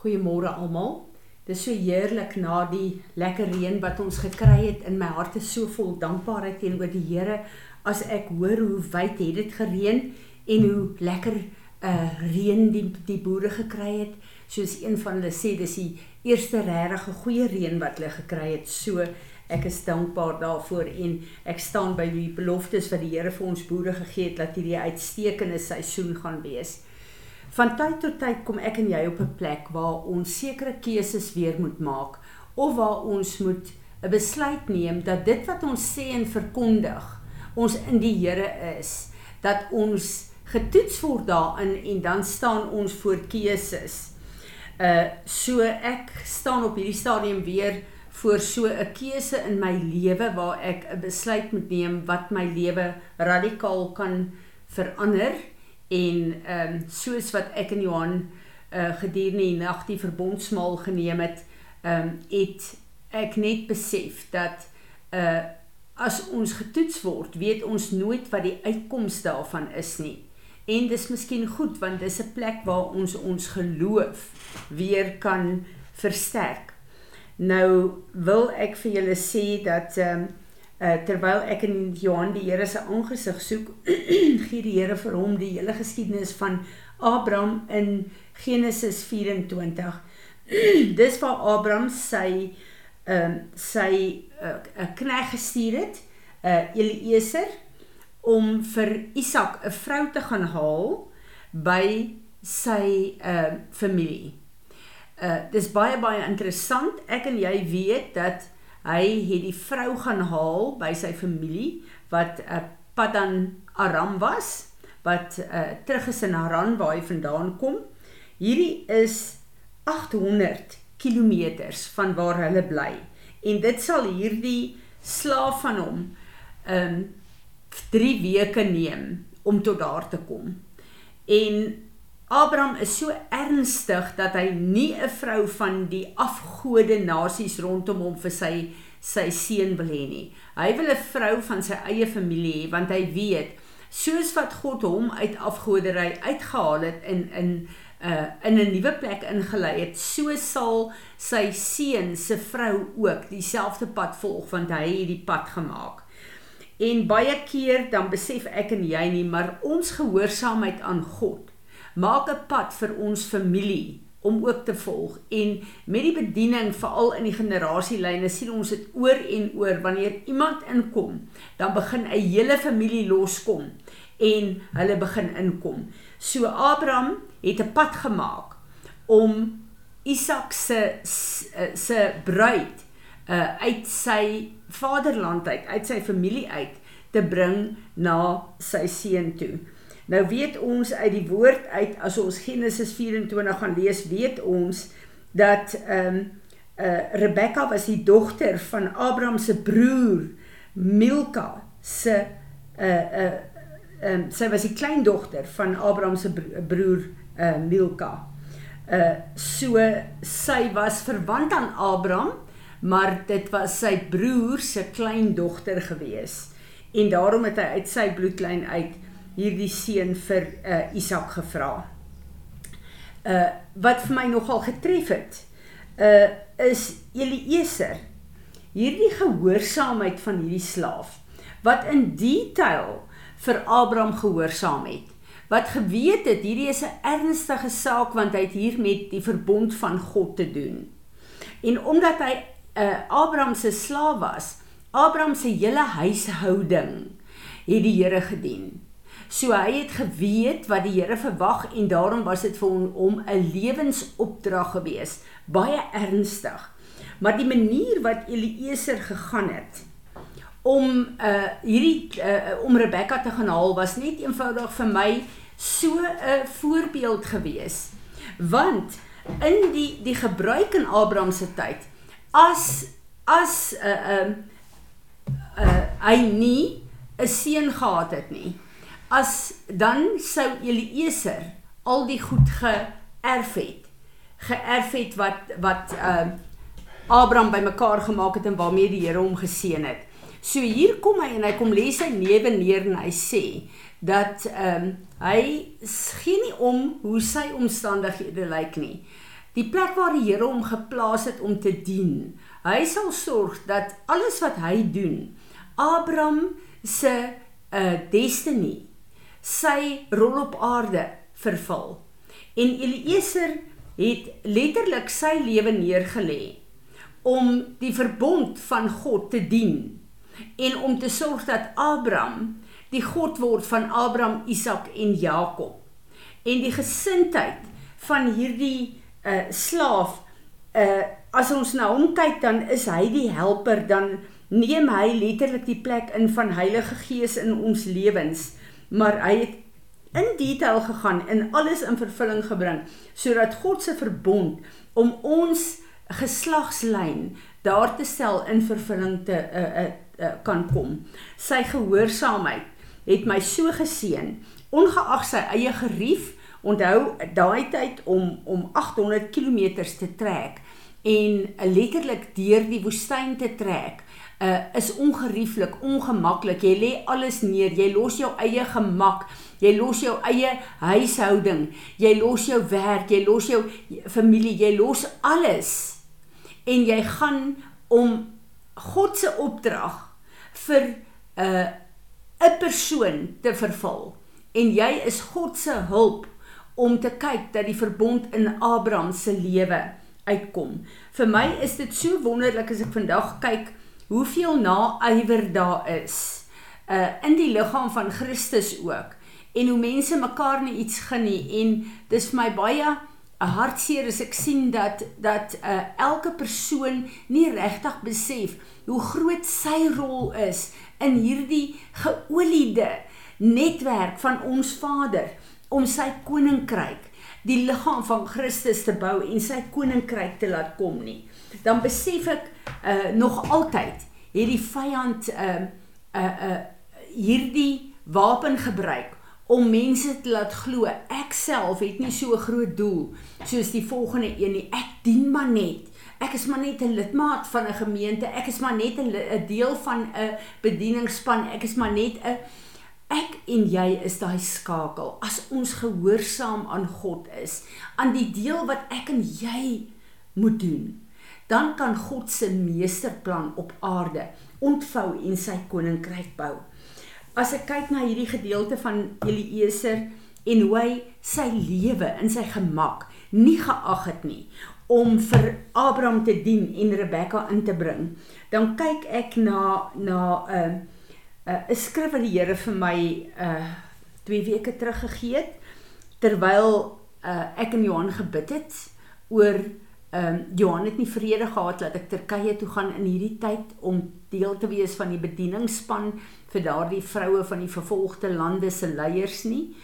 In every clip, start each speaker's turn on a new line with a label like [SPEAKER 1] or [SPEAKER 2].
[SPEAKER 1] Goeiemôre almal. Dit is so heerlik na die lekker reën wat ons gekry het. In my hart is so vol dankbaarheid teenoor die Here as ek hoor hoe wyd het dit gereën en hoe lekker uh reën die die boere gekry het. Soos een van hulle sê, dis die eerste regtig goeie reën wat hulle gekry het. So ek is dankbaar daarvoor en ek staan by die beloftes wat die Here vir ons boere gegee het dat hierdie uitstekende seisoen gaan wees. Van tyd tot tyd kom ek en jy op 'n plek waar ons sekere keuses weer moet maak of waar ons moet 'n besluit neem dat dit wat ons sê en verkondig ons in die Here is, dat ons getoets word daarin en dan staan ons voor keuses. Uh so ek staan op hierdie stadium weer voor so 'n keuse in my lewe waar ek 'n besluit moet neem wat my lewe radikaal kan verander en ehm um, soos wat ek en Johan uh gedurende die nag die verbondsmaal geneem het, ehm um, het ek net besef dat uh as ons getoets word, weet ons nooit wat die uitkoms daarvan is nie. En dis miskien goed want dis 'n plek waar ons ons geloof weer kan versterk. Nou wil ek vir julle sê dat ehm um, Uh, terwyl ek in Johan die Here se aangesig soek, gee die Here vir hom die hele geskiedenis van Abraham in Genesis 24. Dis waar Abraham sy ehm uh, sy 'n uh, knegg gestuur het, uh Eliezer om vir Isak 'n vrou te gaan haal by sy uh familie. Uh dis baie baie interessant. Ek en jy weet dat Hy het die vrou gaan haal by sy familie wat 'n uh, Paddan Aram was, wat uh, terug is in Haran waar hy vandaan kom. Hierdie is 800 kilometers van waar hulle bly en dit sal hierdie slaaf van hom um 3 weke neem om tot daar te kom. En Abraham is so ernstig dat hy nie 'n vrou van die afgode nasies rondom hom vir sy sy seun wil hê nie. Hy wil 'n vrou van sy eie familie hê want hy weet soos wat God hom uit afgodery uitgehaal het in in uh in 'n nuwe plek ingelei het, so sal sy seun se vrou ook dieselfde pad volg want hy het die pad gemaak. En baie keer dan besef ek en jy nie, maar ons gehoorsaamheid aan God maak 'n pad vir ons familie om ook te volg en met die bediening veral in die generasielyne sien ons dit oor en oor wanneer iemand inkom dan begin 'n hele familie loskom en hulle begin inkom. So Abraham het 'n pad gemaak om Isak se se bruid uh, uit sy vaderland uit, uit sy familie uit te bring na sy seun toe. Nou weet ons uit die woord uit as ons Genesis 24 gaan lees, weet ons dat ehm um, uh Rebekka was die dogter van Abraham se broer Milka se uh uh ehm um, sy was die kleindogter van Abraham se broer uh Milka. Uh so sy was verwant aan Abraham, maar dit was sy broer se kleindogter gewees. En daarom het hy uit sy bloedlyn uit hierdie seun vir uh, Isak gevra. Uh wat vir my nogal getref het, uh is Eliezer. Hierdie gehoorsaamheid van hierdie slaaf wat in detail vir Abraham gehoorsaam het. Wat geweet het hierdie is 'n ernstige saak want hy het hier met die verbond van God te doen. En omdat hy uh Abraham se slaaf was, Abraham se hele huishouding het die Here gedien. So hy het geweet wat die Here verwag en daarom was dit vir hom om 'n lewensopdrag gewees, baie ernstig. Maar die manier wat Eliezer gegaan het om uh hierdie uh, om Rebekka te gaan haal was net eenvoudig vir my so 'n voorbeeld gewees. Want in die die gebruik in Abraham se tyd as as 'n uh, 'n uh, uh, hy nie 'n seun gehad het nie as dan sou Eliezer al die goed geërf het. Geërf het wat wat uh Abraham bymekaar gemaak het en waarmee die Here hom geseën het. So hier kom hy en hy kom lê sy newe neer en hy sê dat ehm um, hy gee nie om hoe sy omstandighede lyk nie. die plek waar die Here hom geplaas het om te dien. Hy sal sorg dat alles wat hy doen, Abraham se uh destiny, sy rol op aarde vervul. En Eliezer het letterlik sy lewe neergelê om die verbond van God te dien en om te sorg dat Abraham die God word van Abraham, Isak en Jakob. En die gesindheid van hierdie uh slaaf uh as ons na hom kyk dan is hy die helper dan neem hy letterlik die plek in van Heilige Gees in ons lewens maar hy het in detail gegaan en alles in vervulling gebring sodat God se verbond om ons geslagslyn daar te stel in vervulling te uh, uh, uh, kan kom. Sy gehoorsaamheid het my so geseën ongeag sy eie gerief onthou daai tyd om om 800 km te trek en letterlik deur die woestyn te trek uh, is ongerieflik, ongemaklik. Jy lê alles neer. Jy los jou eie gemak. Jy los jou eie huishouding. Jy los jou werk, jy los jou familie, jy los alles. En jy gaan om God se opdrag vir 'n uh, 'n persoon te vervul. En jy is God se hulp om te kyk dat die verbond in Abraham se lewe uitkom. Vir my is dit so wonderlik as ek vandag kyk hoeveel naaiwer daar is uh in die liggaam van Christus ook en hoe mense mekaar nie iets gun nie en dis vir my baie 'n hartseer as ek sien dat dat uh elke persoon nie regtig besef hoe groot sy rol is in hierdie geoliede netwerk van ons Vader om sy koninkryk die liggaam van Christus te bou en sy koninkryk te laat kom nie. Dan besef ek uh nog altyd hierdie vyand uh uh uh hierdie wapen gebruik om mense te laat glo. Ek self het nie so 'n groot doel soos die volgende een nie. Ek dien maar net. Ek is maar net 'n lidmaat van 'n gemeente. Ek is maar net 'n deel van 'n bedieningspan ek is maar net 'n ek en jy is daai skakel as ons gehoorsaam aan God is aan die deel wat ek en jy moet doen dan kan God se meesterplan op aarde ontvou en sy koninkryk bou. As ek kyk na hierdie gedeelte van Eliezer en hoe hy sy lewe in sy gemak nie geag het nie om vir Abraham te dien en Rebekka in te bring, dan kyk ek na na 'n uh, 'n uh, skrif wat die Here vir my uh 2 weke terug gegee het terwyl uh ek en Johan gebid het oor Ehm um, Johan het nie vrede gehad dat ek Turkye toe gaan in hierdie tyd om deel te wees van die bedieningspan vir daardie vroue van die vervolgde lande se leiers nie.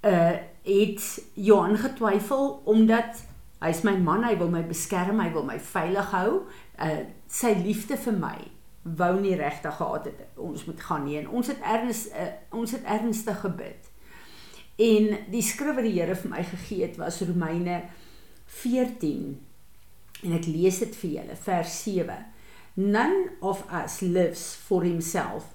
[SPEAKER 1] Uh het Johan getwyfel omdat hy's my man, hy wil my beskerm, hy wil my veilig hou. Uh sy liefde vir my wou nie regtig gehad het ons moet gaan nie en ons het erns uh, ons het ernstig gebid. En die skrif wat die Here vir my gegee het was Romeine 14 En ek lees dit vir julle, vers 7. None of us lives for himself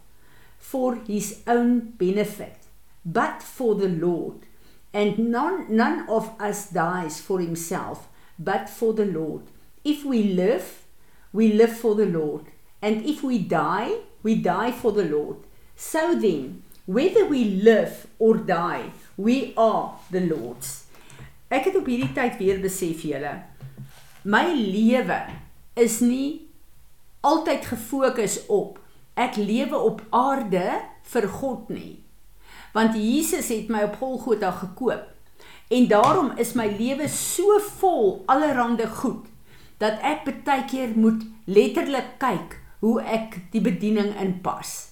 [SPEAKER 1] for his own benefit, but for the Lord. And none, none of us dies for himself, but for the Lord. If we live, we live for the Lord. And if we die, we die for the Lord. So then, whether we live or die, we are the Lord's. Ek het op hierdie tyd weer besef julle, my lewe is nie altyd gefokus op ek lewe op aarde vir God nie. Want Jesus het my op Golgotha gekoop. En daarom is my lewe so vol allerhande goed dat ek baie keer moet letterlik kyk hoe ek die bediening inpas.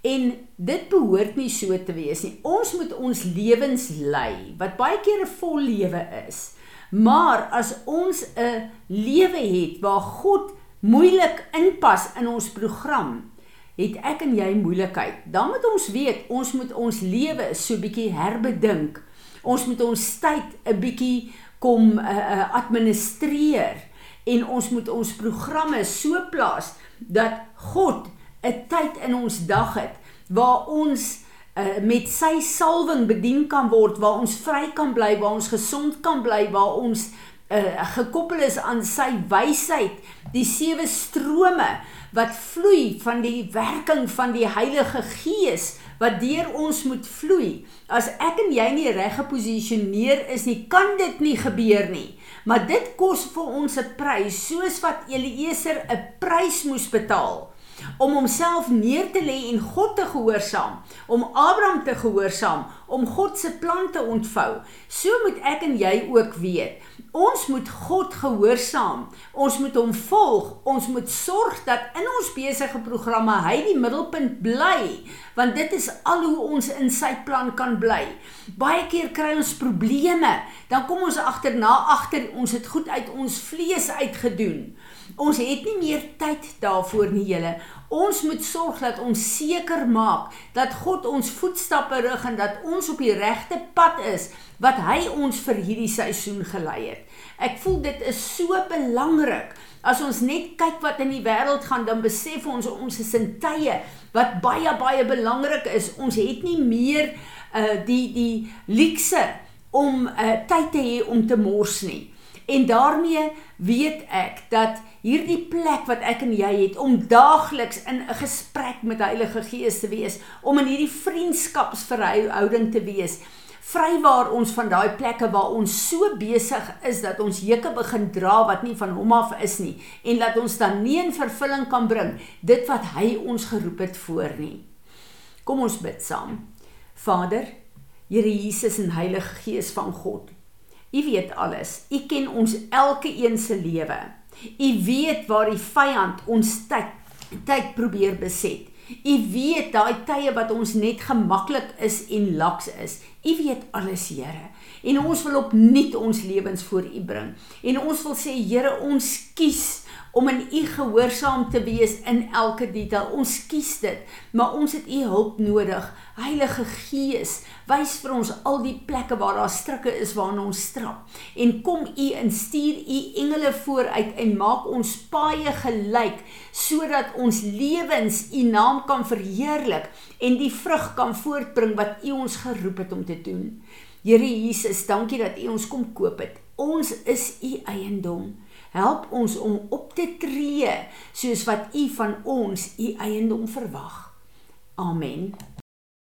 [SPEAKER 1] En dit behoort nie so te wees nie. Ons moet ons lewens lei wat baie keer 'n vol lewe is. Maar as ons 'n lewe het waar God moeilik inpas in ons program, het ek en jy moeilikheid. Dan moet ons weet, ons moet ons lewe so bietjie herbedink. Ons moet ons tyd 'n bietjie kom uh, administreer en ons moet ons programme so plaas dat God 'n tyd in ons dag het waar ons uh, met sy salwing bedien kan word waar ons vry kan bly waar ons gesond kan bly waar ons uh, gekoppel is aan sy wysheid, die sewe strome wat vloei van die werking van die Heilige Gees wat deur ons moet vloei. As ek en jy nie reg geposisioneer is nie, kan dit nie gebeur nie. Maar dit kos vir ons 'n prys, soos wat Eliezer 'n prys moes betaal om homself neer te lê en God te gehoorsaam, om Abraham te gehoorsaam, om God se plan te ontvou. So moet ek en jy ook weet. Ons moet God gehoorsaam. Ons moet hom volg. Ons moet sorg dat in ons besige programme hy die middelpunt bly, want dit is al hoe ons in sy plan kan bly. Baie keer kry ons probleme, dan kom ons agterna agter ons het goed uit ons vlees uitgedoen. Ons het nie meer tyd daarvoor nie, julle. Ons moet sorg dat ons seker maak dat God ons voetstappe rig en dat ons op die regte pad is wat hy ons vir hierdie seisoen gelei het. Ek voel dit is so belangrik. As ons net kyk wat in die wêreld gaan, dan besef ons ons is in tye wat baie baie belangrik is. Ons het nie meer uh die die luukse om uh tyd te hê om te mors nie. En daarmee weet ek dat hierdie plek wat ek en jy het om daagliks in 'n gesprek met die Heilige Gees te wees, om in hierdie vriendskapsverhouding te wees, vrywaar ons van daai plekke waar ons so besig is dat ons hekke begin dra wat nie van hom af is nie en dat ons dan nie in vervulling kan bring dit wat hy ons geroep het voor nie. Kom ons bid saam. Vader, Here Jesus en Heilige Gees van God, U weet alles. U ken ons elke een se lewe. U weet waar die vyand ons tyd tyd probeer beset. U weet daai tye wat ons net gemaklik is en laks is. U weet alles, Here. En ons wil opnuut ons lewens voor U bring. En ons wil sê, Here, ons kies om in U gehoorsaam te wees in elke detail. Ons kies dit, maar ons het U hulp nodig. Heilige Gees, wys vir ons al die plekke waar daar strikke is waarna ons strap. En kom U en stuur U engele vooruit en maak ons paaie gelyk sodat ons lewens U naam kan verheerlik en die vrug kan voortbring wat U ons geroep het om te doen. Here Jesus, dankie dat U ons kom koop het. Ons is U eiendom. Help ons om op te tree soos wat U van ons U eiendom verwag. Amen.